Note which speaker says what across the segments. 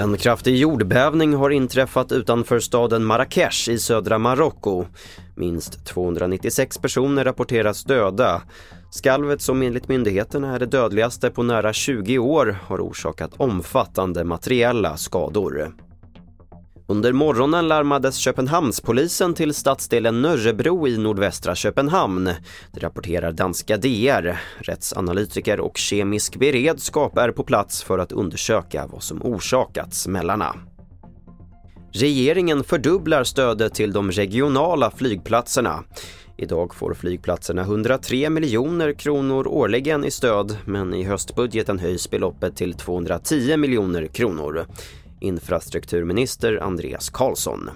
Speaker 1: En kraftig jordbävning har inträffat utanför staden Marrakesh i södra Marocko. Minst 296 personer rapporteras döda. Skalvet som enligt myndigheterna är det dödligaste på nära 20 år har orsakat omfattande materiella skador. Under morgonen larmades Köpenhamnspolisen till stadsdelen Nörrebro i nordvästra Köpenhamn. Det rapporterar danska DR. Rättsanalytiker och kemisk beredskap är på plats för att undersöka vad som orsakat smällarna. Regeringen fördubblar stödet till de regionala flygplatserna. Idag får flygplatserna 103 miljoner kronor årligen i stöd men i höstbudgeten höjs beloppet till 210 miljoner kronor. Infrastrukturminister Andreas Karlsson.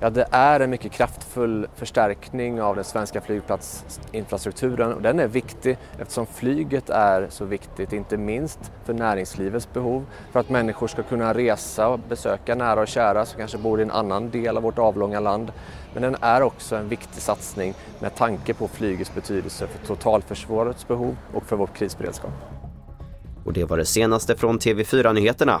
Speaker 2: Ja, det är en mycket kraftfull förstärkning av den svenska flygplatsinfrastrukturen och den är viktig eftersom flyget är så viktigt, inte minst för näringslivets behov, för att människor ska kunna resa och besöka nära och kära som kanske bor i en annan del av vårt avlånga land. Men den är också en viktig satsning med tanke på flygets betydelse för totalförsvarets behov och för vår krisberedskap.
Speaker 1: Och det var det senaste från TV4 Nyheterna.